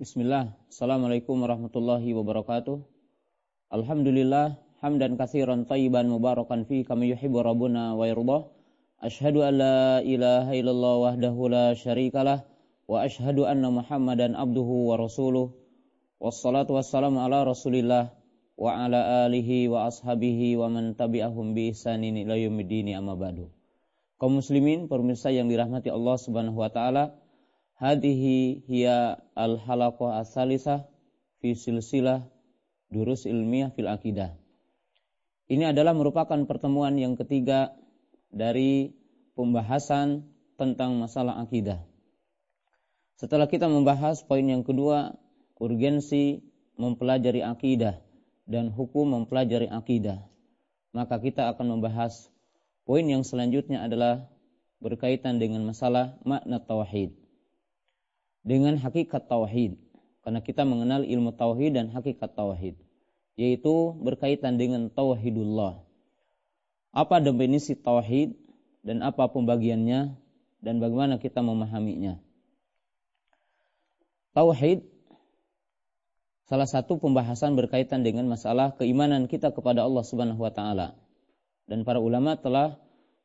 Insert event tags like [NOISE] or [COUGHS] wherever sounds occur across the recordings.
Bismillah. Assalamualaikum warahmatullahi wabarakatuh. Alhamdulillah hamdan katsiran tayyiban mubarakan fi kama yuhibbu rabbuna wa yardah. Ashhadu an la ilaha illallah wahdahu la syarikalah wa ashhadu anna Muhammadan abduhu wa rasuluh. Wassalatu wassalamu ala Rasulillah wa ala alihi wa ashabihi wa man tabi'ahum bi ihsanin ila yaumiddin amma ba'du. Kaum muslimin, pemirsa yang dirahmati Allah Subhanahu wa taala, Hadihi hiya al-halaqah as-salisah fi silsilah durus ilmiah fil akidah. Ini adalah merupakan pertemuan yang ketiga dari pembahasan tentang masalah akidah. Setelah kita membahas poin yang kedua, urgensi mempelajari akidah dan hukum mempelajari akidah, maka kita akan membahas poin yang selanjutnya adalah berkaitan dengan masalah makna tauhid dengan hakikat tauhid. Karena kita mengenal ilmu tauhid dan hakikat tauhid yaitu berkaitan dengan tauhidullah. Apa definisi tauhid dan apa pembagiannya dan bagaimana kita memahaminya? Tauhid salah satu pembahasan berkaitan dengan masalah keimanan kita kepada Allah Subhanahu wa taala. Dan para ulama telah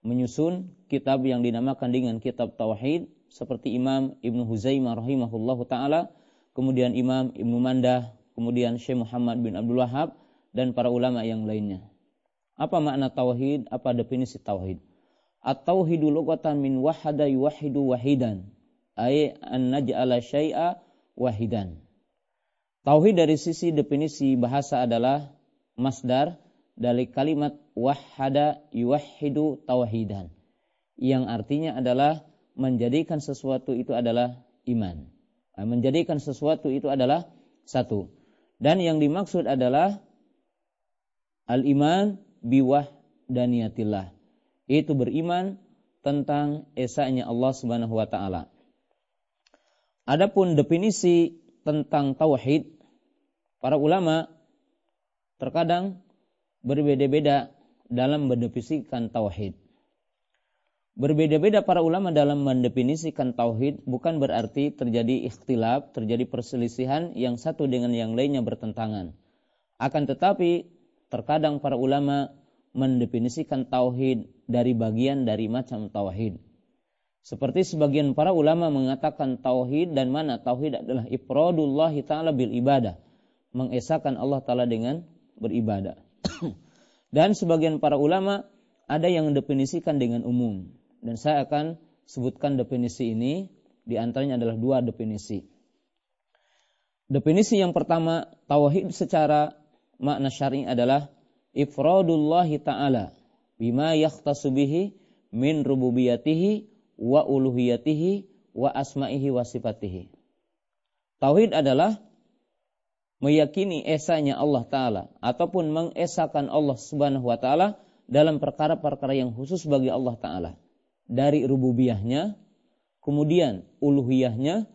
menyusun kitab yang dinamakan dengan kitab tauhid seperti Imam Ibnu Huzaimah rahimahullahu taala, kemudian Imam Ibnu Mandah, kemudian Syekh Muhammad bin Abdul Wahab dan para ulama yang lainnya. Apa makna tauhid? Apa definisi tauhid? At-tauhidu lughatan min wahada yuwahidu wahidan, ay an naj'ala syai'a wahidan. Tauhid dari sisi definisi bahasa adalah masdar dari kalimat wahada yuwahidu tauhidan yang artinya adalah menjadikan sesuatu itu adalah iman. Nah, menjadikan sesuatu itu adalah satu. Dan yang dimaksud adalah al-iman biwah daniyatillah. Itu beriman tentang esanya Allah Subhanahu wa taala. Adapun definisi tentang tauhid para ulama terkadang berbeda-beda dalam mendefinisikan tauhid. Berbeda-beda para ulama dalam mendefinisikan tauhid bukan berarti terjadi ikhtilaf, terjadi perselisihan yang satu dengan yang lainnya bertentangan. Akan tetapi terkadang para ulama mendefinisikan tauhid dari bagian dari macam tauhid. Seperti sebagian para ulama mengatakan tauhid dan mana tauhid adalah ifradullah taala bil ibadah, mengesahkan Allah taala dengan beribadah. [CLEARS THROAT] dan sebagian para ulama ada yang mendefinisikan dengan umum dan saya akan sebutkan definisi ini di antaranya adalah dua definisi. Definisi yang pertama, tauhid secara makna syar'i adalah ifradullah taala bima yakhtasu bihi min rububiyatihi wa uluhiyatihi wa asma'ihi wa sifatihi. Tauhid adalah meyakini esanya Allah taala ataupun mengesahkan Allah Subhanahu wa taala dalam perkara-perkara yang khusus bagi Allah taala dari rububiyahnya, kemudian uluhiyahnya,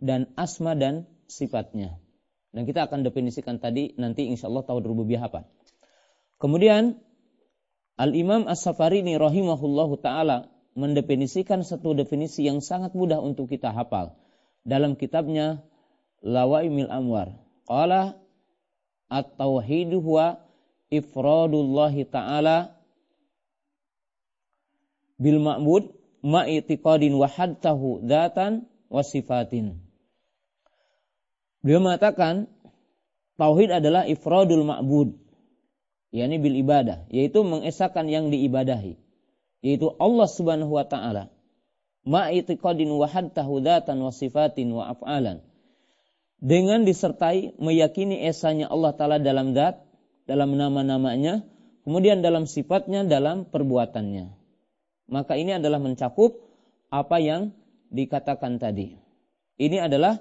dan asma dan sifatnya. Dan kita akan definisikan tadi nanti insya Allah tahu rububiyah apa. Kemudian Al-Imam As-Safarini rahimahullahu ta'ala mendefinisikan satu definisi yang sangat mudah untuk kita hafal. Dalam kitabnya Lawaimil Amwar. Qala at-tauhidu huwa ifradullahi ta'ala bil ma'bud ma'itiqadin wa hadtahu dzatan wa sifatin. Beliau mengatakan tauhid adalah ifradul ma'bud yakni bil ibadah yaitu mengesahkan yang diibadahi yaitu Allah Subhanahu wa taala. Ma'itiqadin wa hadtahu dzatan wa sifatin wa af'alan. Dengan disertai meyakini esanya Allah taala dalam zat dalam nama-namanya kemudian dalam sifatnya dalam perbuatannya maka ini adalah mencakup apa yang dikatakan tadi. Ini adalah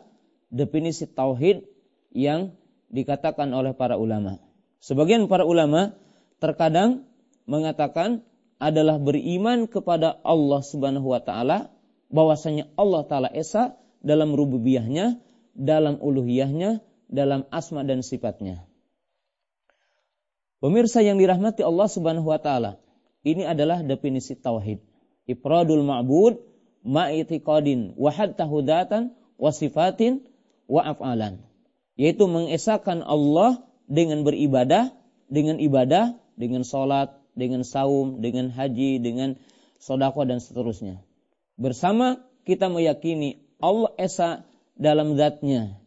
definisi tauhid yang dikatakan oleh para ulama. Sebagian para ulama terkadang mengatakan adalah beriman kepada Allah Subhanahu wa taala bahwasanya Allah taala esa dalam rububiyahnya, dalam uluhiyahnya, dalam asma dan sifatnya. Pemirsa yang dirahmati Allah Subhanahu wa taala, ini adalah definisi tauhid. Ifradul ma'bud ma'itiqadin wa hatta hudatan wa wa af'alan. Yaitu mengesahkan Allah dengan beribadah, dengan ibadah, dengan sholat, dengan saum, dengan haji, dengan sodako dan seterusnya. Bersama kita meyakini Allah Esa dalam zatnya.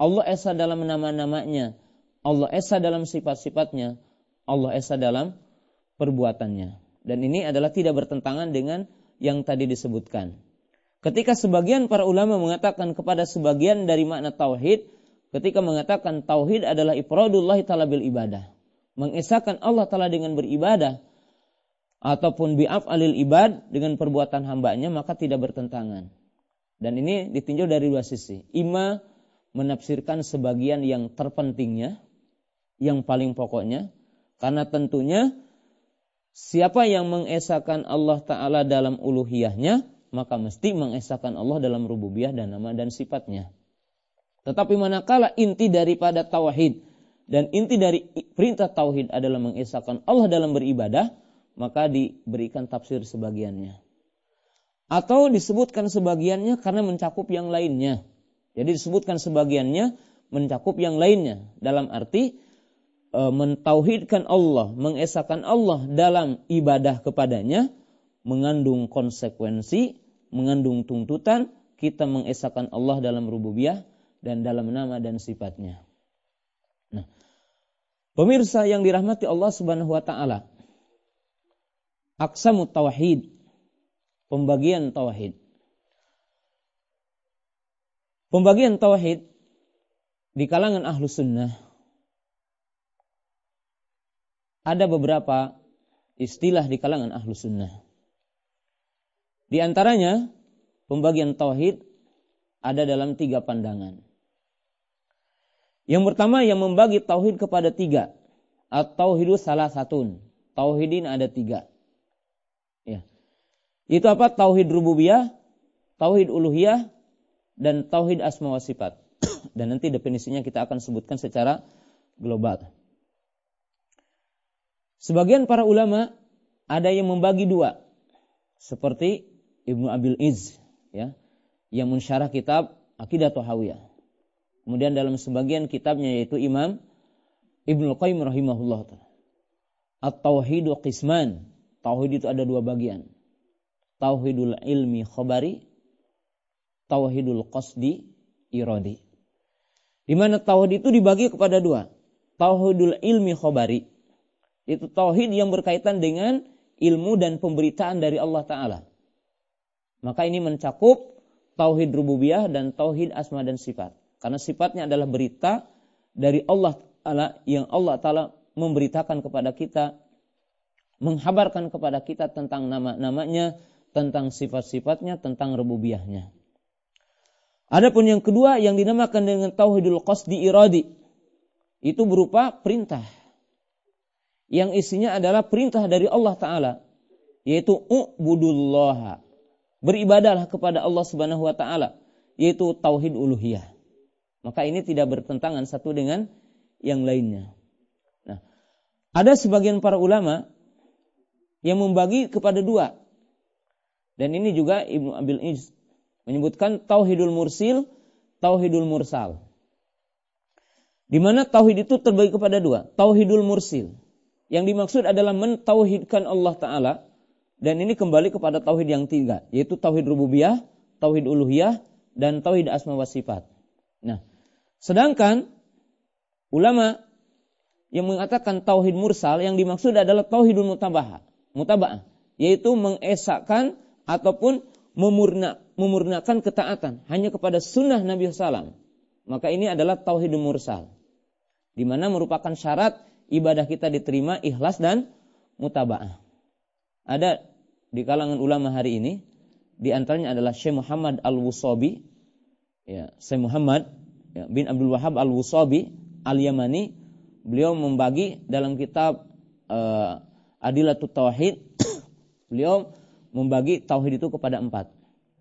Allah Esa dalam nama-namanya. Allah Esa dalam sifat-sifatnya. Allah Esa dalam perbuatannya. Dan ini adalah tidak bertentangan dengan yang tadi disebutkan. Ketika sebagian para ulama mengatakan kepada sebagian dari makna tauhid, ketika mengatakan tauhid adalah ifradullah ta'ala bil ibadah. Mengesahkan Allah Ta'ala dengan beribadah, ataupun bi'af alil ibad dengan perbuatan hambanya, maka tidak bertentangan. Dan ini ditinjau dari dua sisi. Ima menafsirkan sebagian yang terpentingnya, yang paling pokoknya, karena tentunya siapa yang mengesahkan Allah Ta'ala dalam uluhiyahnya, maka mesti mengesahkan Allah dalam rububiyah dan nama dan sifatnya. Tetapi manakala inti daripada tauhid dan inti dari perintah tauhid adalah mengesahkan Allah dalam beribadah, maka diberikan tafsir sebagiannya. Atau disebutkan sebagiannya karena mencakup yang lainnya. Jadi disebutkan sebagiannya mencakup yang lainnya. Dalam arti e, mentauhidkan Allah, mengesahkan Allah dalam ibadah kepadanya, mengandung konsekuensi, mengandung tuntutan, kita mengesahkan Allah dalam rububiyah dan dalam nama dan sifatnya. Nah, pemirsa yang dirahmati Allah Subhanahu wa taala. Aksamu tauhid, pembagian tauhid. Pembagian tauhid di kalangan ahlu sunnah ada beberapa istilah di kalangan ahlu sunnah. Di antaranya, pembagian tauhid ada dalam tiga pandangan. Yang pertama yang membagi tauhid kepada tiga. At-tauhidu salah satu. Tauhidin ada tiga. Ya. Itu apa? Tauhid rububiyah, tauhid uluhiyah, dan tauhid asma wa sifat. dan nanti definisinya kita akan sebutkan secara global. Sebagian para ulama ada yang membagi dua. Seperti Ibnu Abil Iz ya yang mensyarah kitab Aqidah Tahawiyah. Kemudian dalam sebagian kitabnya yaitu Imam Ibnu Qayyim rahimahullah taala. At-tauhidu qisman. Tauhid itu ada dua bagian. Tauhidul ilmi khabari, tauhidul qasdi iradi. Di mana tauhid itu dibagi kepada dua. Tauhidul ilmi khabari. Itu tauhid yang berkaitan dengan ilmu dan pemberitaan dari Allah Ta'ala. Maka ini mencakup tauhid rububiyah dan tauhid asma dan sifat. Karena sifatnya adalah berita dari Allah Taala yang Allah Taala memberitakan kepada kita, menghabarkan kepada kita tentang nama-namanya, tentang sifat-sifatnya, tentang rububiyahnya. Adapun yang kedua yang dinamakan dengan tauhidul qasdi iradi itu berupa perintah yang isinya adalah perintah dari Allah taala yaitu ubudullaha beribadahlah kepada Allah Subhanahu wa taala yaitu tauhid uluhiyah. Maka ini tidak bertentangan satu dengan yang lainnya. Nah, ada sebagian para ulama yang membagi kepada dua. Dan ini juga Ibnu Abil Iz menyebutkan tauhidul mursil, tauhidul mursal. Di mana tauhid itu terbagi kepada dua, tauhidul mursil. Yang dimaksud adalah mentauhidkan Allah taala dan ini kembali kepada tauhid yang tiga, yaitu tauhid rububiyah, tauhid uluhiyah, dan tauhid asma wa sifat. Nah, sedangkan ulama yang mengatakan tauhid mursal yang dimaksud adalah tauhidul mutabah, mutabah, yaitu mengesahkan ataupun memurna, memurnakan ketaatan hanya kepada sunnah Nabi SAW. Maka ini adalah tauhidul mursal, di mana merupakan syarat ibadah kita diterima ikhlas dan mutaba'ah. Ada di kalangan ulama hari ini di antaranya adalah Syekh Muhammad Al-Wusabi. Ya Syekh Muhammad ya, bin Abdul Wahab Al-Wusabi Al-Yamani. Beliau membagi dalam kitab uh, Adilatut Tauhid. [COUGHS] Beliau membagi tauhid itu kepada empat.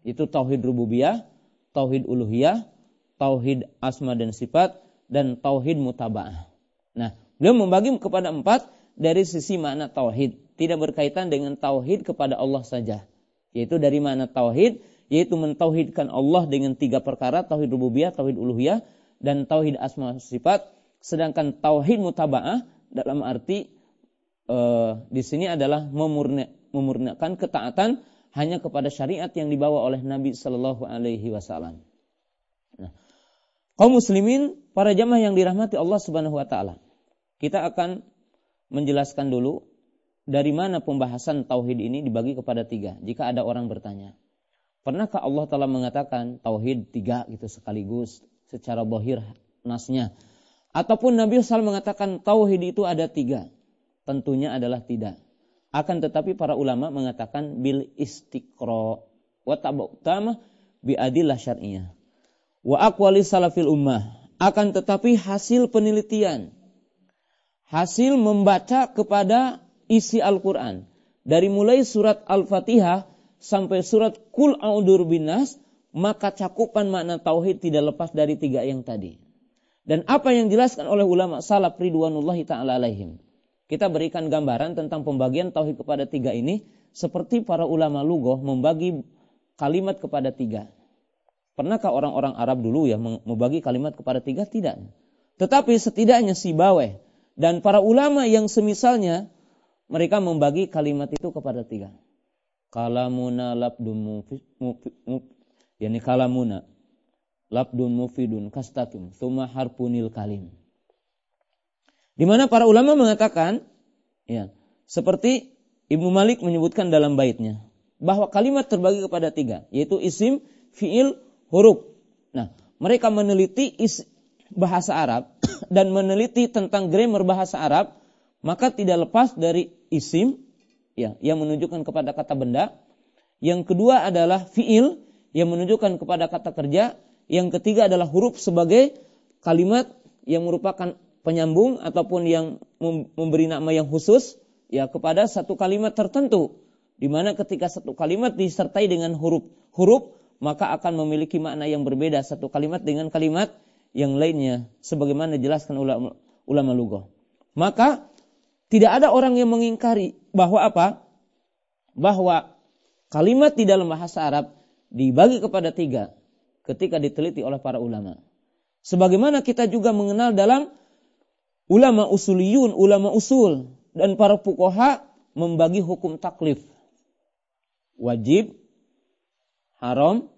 Itu tauhid rububiyah tauhid uluhiyah tauhid asma dan sifat dan tauhid mutabaah. Nah beliau membagi kepada empat dari sisi makna tauhid tidak berkaitan dengan tauhid kepada Allah saja. Yaitu dari mana tauhid yaitu mentauhidkan Allah dengan tiga perkara, tauhid rububiyah, tauhid uluhiyah, dan tauhid asma sifat. Sedangkan tauhid mutaba'ah dalam arti uh, di sini adalah memurni, memurnikan ketaatan hanya kepada syariat yang dibawa oleh Nabi Shallallahu Alaihi Wasallam. Nah, kaum muslimin, para jamaah yang dirahmati Allah Subhanahu Wa Taala, kita akan menjelaskan dulu dari mana pembahasan tauhid ini dibagi kepada tiga. Jika ada orang bertanya, pernahkah Allah telah mengatakan tauhid tiga gitu sekaligus secara bohir nasnya? Ataupun Nabi SAW mengatakan tauhid itu ada tiga? Tentunya adalah tidak. Akan tetapi para ulama mengatakan bil istiqra wa utama bi adillah syar'iyah. Wa aqwali salafil ummah. Akan tetapi hasil penelitian, hasil membaca kepada isi Al-Quran. Dari mulai surat Al-Fatihah sampai surat Kul A'udur Binas, maka cakupan makna tauhid tidak lepas dari tiga yang tadi. Dan apa yang dijelaskan oleh ulama salaf ridwanullahi ta'ala alaihim. Kita berikan gambaran tentang pembagian tauhid kepada tiga ini seperti para ulama lugoh membagi kalimat kepada tiga. Pernahkah orang-orang Arab dulu ya membagi kalimat kepada tiga? Tidak. Tetapi setidaknya si Baweh dan para ulama yang semisalnya mereka membagi kalimat itu kepada tiga. Kalamuna labdun mufid, yani kalamuna labdun mufidun kastakim thumma harpunil kalim. Di mana para ulama mengatakan ya, seperti Ibnu Malik menyebutkan dalam baitnya bahwa kalimat terbagi kepada tiga, yaitu isim, fiil, huruf. Nah, mereka meneliti is, bahasa Arab dan meneliti tentang grammar bahasa Arab, maka tidak lepas dari isim ya yang menunjukkan kepada kata benda. Yang kedua adalah fiil yang menunjukkan kepada kata kerja. Yang ketiga adalah huruf sebagai kalimat yang merupakan penyambung ataupun yang memberi nama yang khusus ya kepada satu kalimat tertentu di mana ketika satu kalimat disertai dengan huruf huruf maka akan memiliki makna yang berbeda satu kalimat dengan kalimat yang lainnya sebagaimana dijelaskan ulama ulama lugah. Maka tidak ada orang yang mengingkari bahwa apa? Bahwa kalimat di dalam bahasa Arab dibagi kepada tiga ketika diteliti oleh para ulama. Sebagaimana kita juga mengenal dalam ulama usuliyun, ulama usul dan para fukoha membagi hukum taklif. Wajib, haram,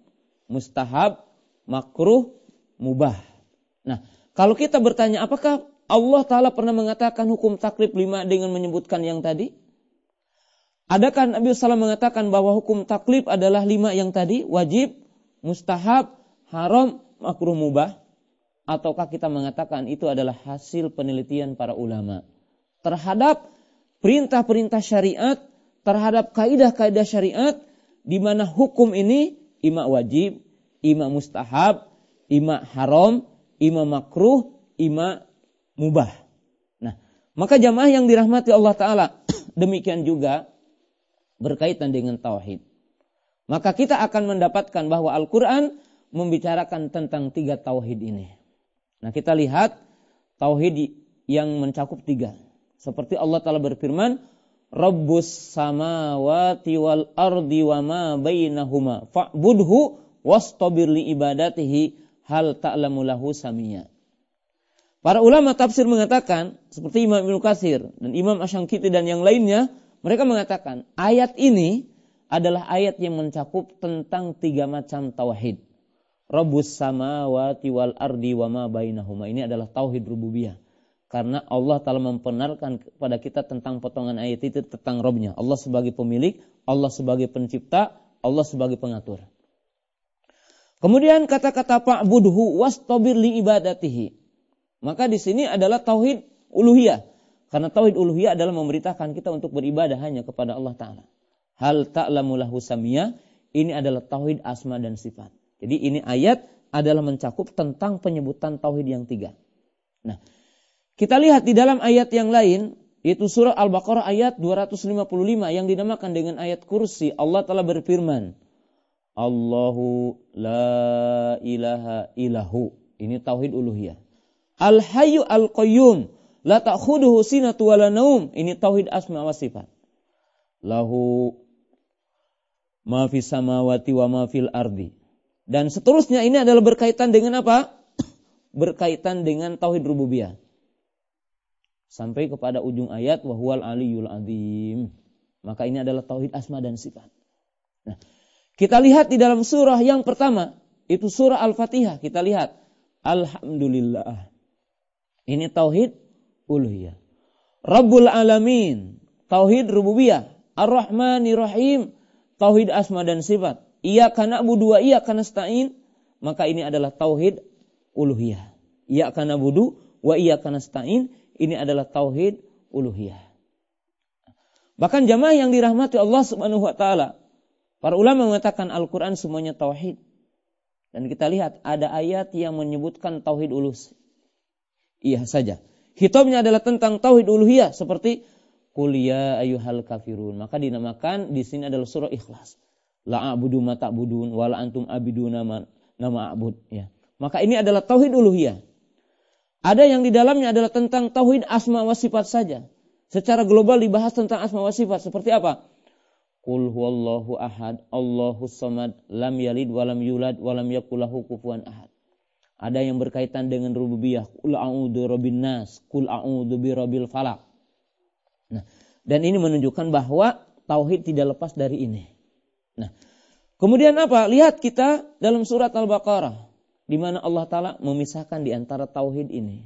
mustahab, makruh, mubah. Nah, kalau kita bertanya apakah Allah Ta'ala pernah mengatakan hukum taklif lima dengan menyebutkan yang tadi? Adakah Nabi SAW mengatakan bahwa hukum taklif adalah lima yang tadi? Wajib, mustahab, haram, makruh mubah? Ataukah kita mengatakan itu adalah hasil penelitian para ulama? Terhadap perintah-perintah syariat, terhadap kaidah-kaidah syariat, di mana hukum ini ima wajib, ima mustahab, ima haram, ima makruh, ima mubah. Nah, maka jamaah yang dirahmati Allah Ta'ala, [CLEARS THROAT] demikian juga berkaitan dengan tauhid. Maka kita akan mendapatkan bahwa Al-Quran membicarakan tentang tiga tauhid ini. Nah kita lihat tauhid yang mencakup tiga. Seperti Allah Ta'ala berfirman, Rabbus samawati wal ardi wa ma bainahuma fa'budhu wastabir li ibadatihi hal ta'lamu lahu samiyya. Para ulama tafsir mengatakan seperti Imam Ibnu Katsir dan Imam Asyangkiti dan yang lainnya, mereka mengatakan ayat ini adalah ayat yang mencakup tentang tiga macam tauhid. Rabbus samawati wal ardi wa ma bainahuma. Ini adalah tauhid rububiyah. Karena Allah telah membenarkan kepada kita tentang potongan ayat itu tentang Robnya. Allah sebagai pemilik, Allah sebagai pencipta, Allah sebagai pengatur. Kemudian kata-kata fa'budhu wastabir li ibadatihi. Maka di sini adalah tauhid uluhiyah. Karena tauhid uluhiyah adalah memerintahkan kita untuk beribadah hanya kepada Allah Ta'ala. Hal ta'lamu lahu samiyah, ini adalah tauhid asma dan sifat. Jadi ini ayat adalah mencakup tentang penyebutan tauhid yang tiga. Nah, kita lihat di dalam ayat yang lain, yaitu surah Al-Baqarah ayat 255 yang dinamakan dengan ayat kursi. Allah telah berfirman, Allahu la ilaha ilahu. Ini tauhid uluhiyah. Al-Hayyu Al-Qayyum. La ta'khuduhu sinatu wala naum. Ini tauhid asma wa sifat. Lahu ma fis samawati wa ma fil ardi. Dan seterusnya ini adalah berkaitan dengan apa? [CLEARS THROAT] berkaitan dengan tauhid rububiyah. Sampai kepada ujung ayat wahwal aliyul azim. Maka ini adalah tauhid asma dan sifat. Nah, kita lihat di dalam surah yang pertama, itu surah Al-Fatihah. Kita lihat alhamdulillah. Ini tauhid uluhiyah. Rabbul alamin, tauhid rububiyah. Ar-Rahmanir Rahim, tauhid asma dan sifat. Iya karena budu iya karena stain, maka ini adalah tauhid uluhiyah. Iya karena budu wa iya karena stain, ini adalah tauhid uluhiyah. Bahkan jamaah yang dirahmati Allah Subhanahu wa taala, para ulama mengatakan Al-Qur'an semuanya tauhid. Dan kita lihat ada ayat yang menyebutkan tauhid ulus. Iya saja. Hitabnya adalah tentang tauhid uluhiyah seperti kuliah ya ayuhal kafirun. Maka dinamakan di sini adalah surah Ikhlas. La a'budu ma ta'budun wa antum abiduna ma nama a'bud ya. Maka ini adalah tauhid uluhiyah. Ada yang di dalamnya adalah tentang tauhid asma wa sifat saja. Secara global dibahas tentang asma wa sifat seperti apa? Qul huwallahu ahad, Allahu samad, lam yalid walam yulad walam yakulahu kufuwan ahad. Ada yang berkaitan dengan rububiyah. Qul a'udzu rabbin nas, qul a'udzu birabbil falaq. Nah, dan ini menunjukkan bahwa tauhid tidak lepas dari ini. Nah, kemudian apa? Lihat kita dalam surat Al-Baqarah di mana Allah taala memisahkan di antara tauhid ini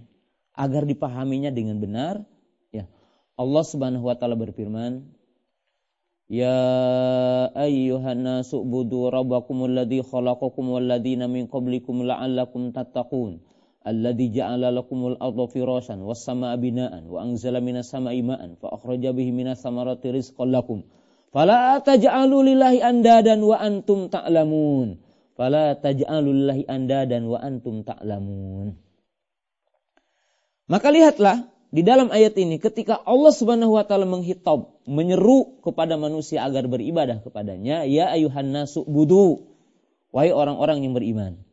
agar dipahaminya dengan benar ya Allah Subhanahu wa taala berfirman Khalaqakum wal ladzina min qablikum la'allakum tattaqun. Alladzi ja'ala lakumul arda firasyan was samaa binaan wa anzala minas samaa'i ma'an fa akhraja bihi minas samarati rizqan lakum. Fala taj'alu lillahi andadan wa antum ta'lamun. Fala taj'alullahi anda dan wa antum ta'lamun. Maka lihatlah di dalam ayat ini ketika Allah Subhanahu wa taala menghitab, menyeru kepada manusia agar beribadah kepadanya, ya ayuhan nasu budu. Wahai orang-orang yang beriman.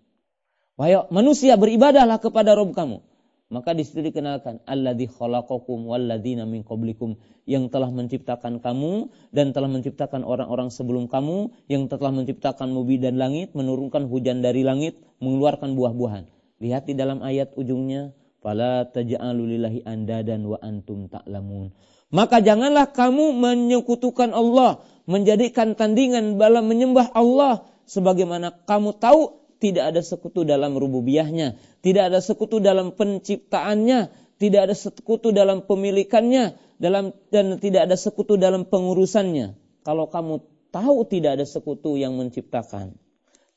Wahai manusia beribadahlah kepada Rabb kamu. Maka di situ dikenalkan alladzi khalaqakum walladzina min qablikum yang telah menciptakan kamu dan telah menciptakan orang-orang sebelum kamu yang telah menciptakan bumi dan langit, menurunkan hujan dari langit, mengeluarkan buah-buahan. Lihat di dalam ayat ujungnya, fala taj'alu lillahi andadan wa antum ta'lamun. Maka janganlah kamu menyekutukan Allah, menjadikan tandingan dalam menyembah Allah sebagaimana kamu tahu tidak ada sekutu dalam rububiyahnya, tidak ada sekutu dalam penciptaannya, tidak ada sekutu dalam pemilikannya, dalam dan tidak ada sekutu dalam pengurusannya. Kalau kamu tahu tidak ada sekutu yang menciptakan,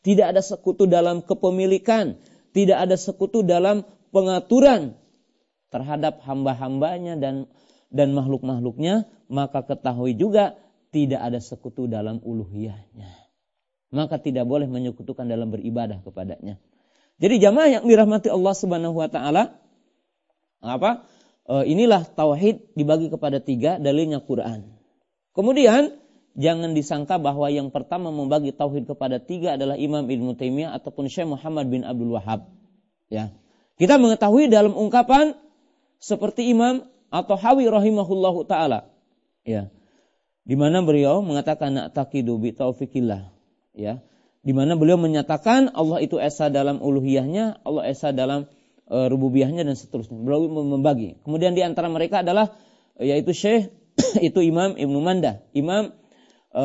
tidak ada sekutu dalam kepemilikan, tidak ada sekutu dalam pengaturan terhadap hamba-hambanya dan dan makhluk-makhluknya, maka ketahui juga tidak ada sekutu dalam uluhiyahnya maka tidak boleh menyekutukan dalam beribadah kepadanya. Jadi jamaah yang dirahmati Allah Subhanahu wa taala apa? E, inilah tauhid dibagi kepada tiga dalilnya Quran. Kemudian jangan disangka bahwa yang pertama membagi tauhid kepada tiga adalah Imam Ibnu Taimiyah ataupun Syekh Muhammad bin Abdul Wahab. Ya. Kita mengetahui dalam ungkapan seperti Imam atau Hawi rahimahullahu taala. Ya. Di mana beliau mengatakan na'taqidu bi taufikillah ya di mana beliau menyatakan Allah itu esa dalam uluhiyahnya, Allah esa dalam e, rububiyahnya dan seterusnya. Beliau membagi. Kemudian di antara mereka adalah yaitu Syekh [COUGHS] itu Imam Ibnu Manda, Imam e,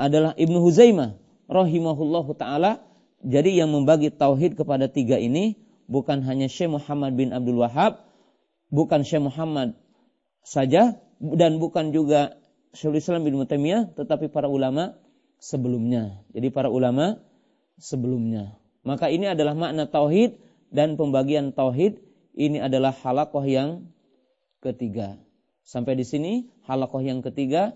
adalah Ibnu Huzaimah rahimahullahu taala. Jadi yang membagi tauhid kepada tiga ini bukan hanya Syekh Muhammad bin Abdul Wahab, bukan Syekh Muhammad saja dan bukan juga Syaikhul Islam bin Mutamiyah, tetapi para ulama sebelumnya. Jadi para ulama sebelumnya. Maka ini adalah makna tauhid dan pembagian tauhid ini adalah halakoh yang ketiga. Sampai di sini halakoh yang ketiga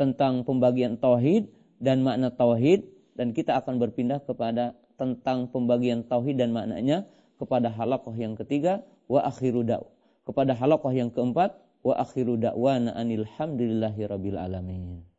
tentang pembagian tauhid dan makna tauhid dan kita akan berpindah kepada tentang pembagian tauhid dan maknanya kepada halakoh yang ketiga wa akhiru da' kepada halakoh yang keempat wa akhiru da'wana anil rabbil alamin.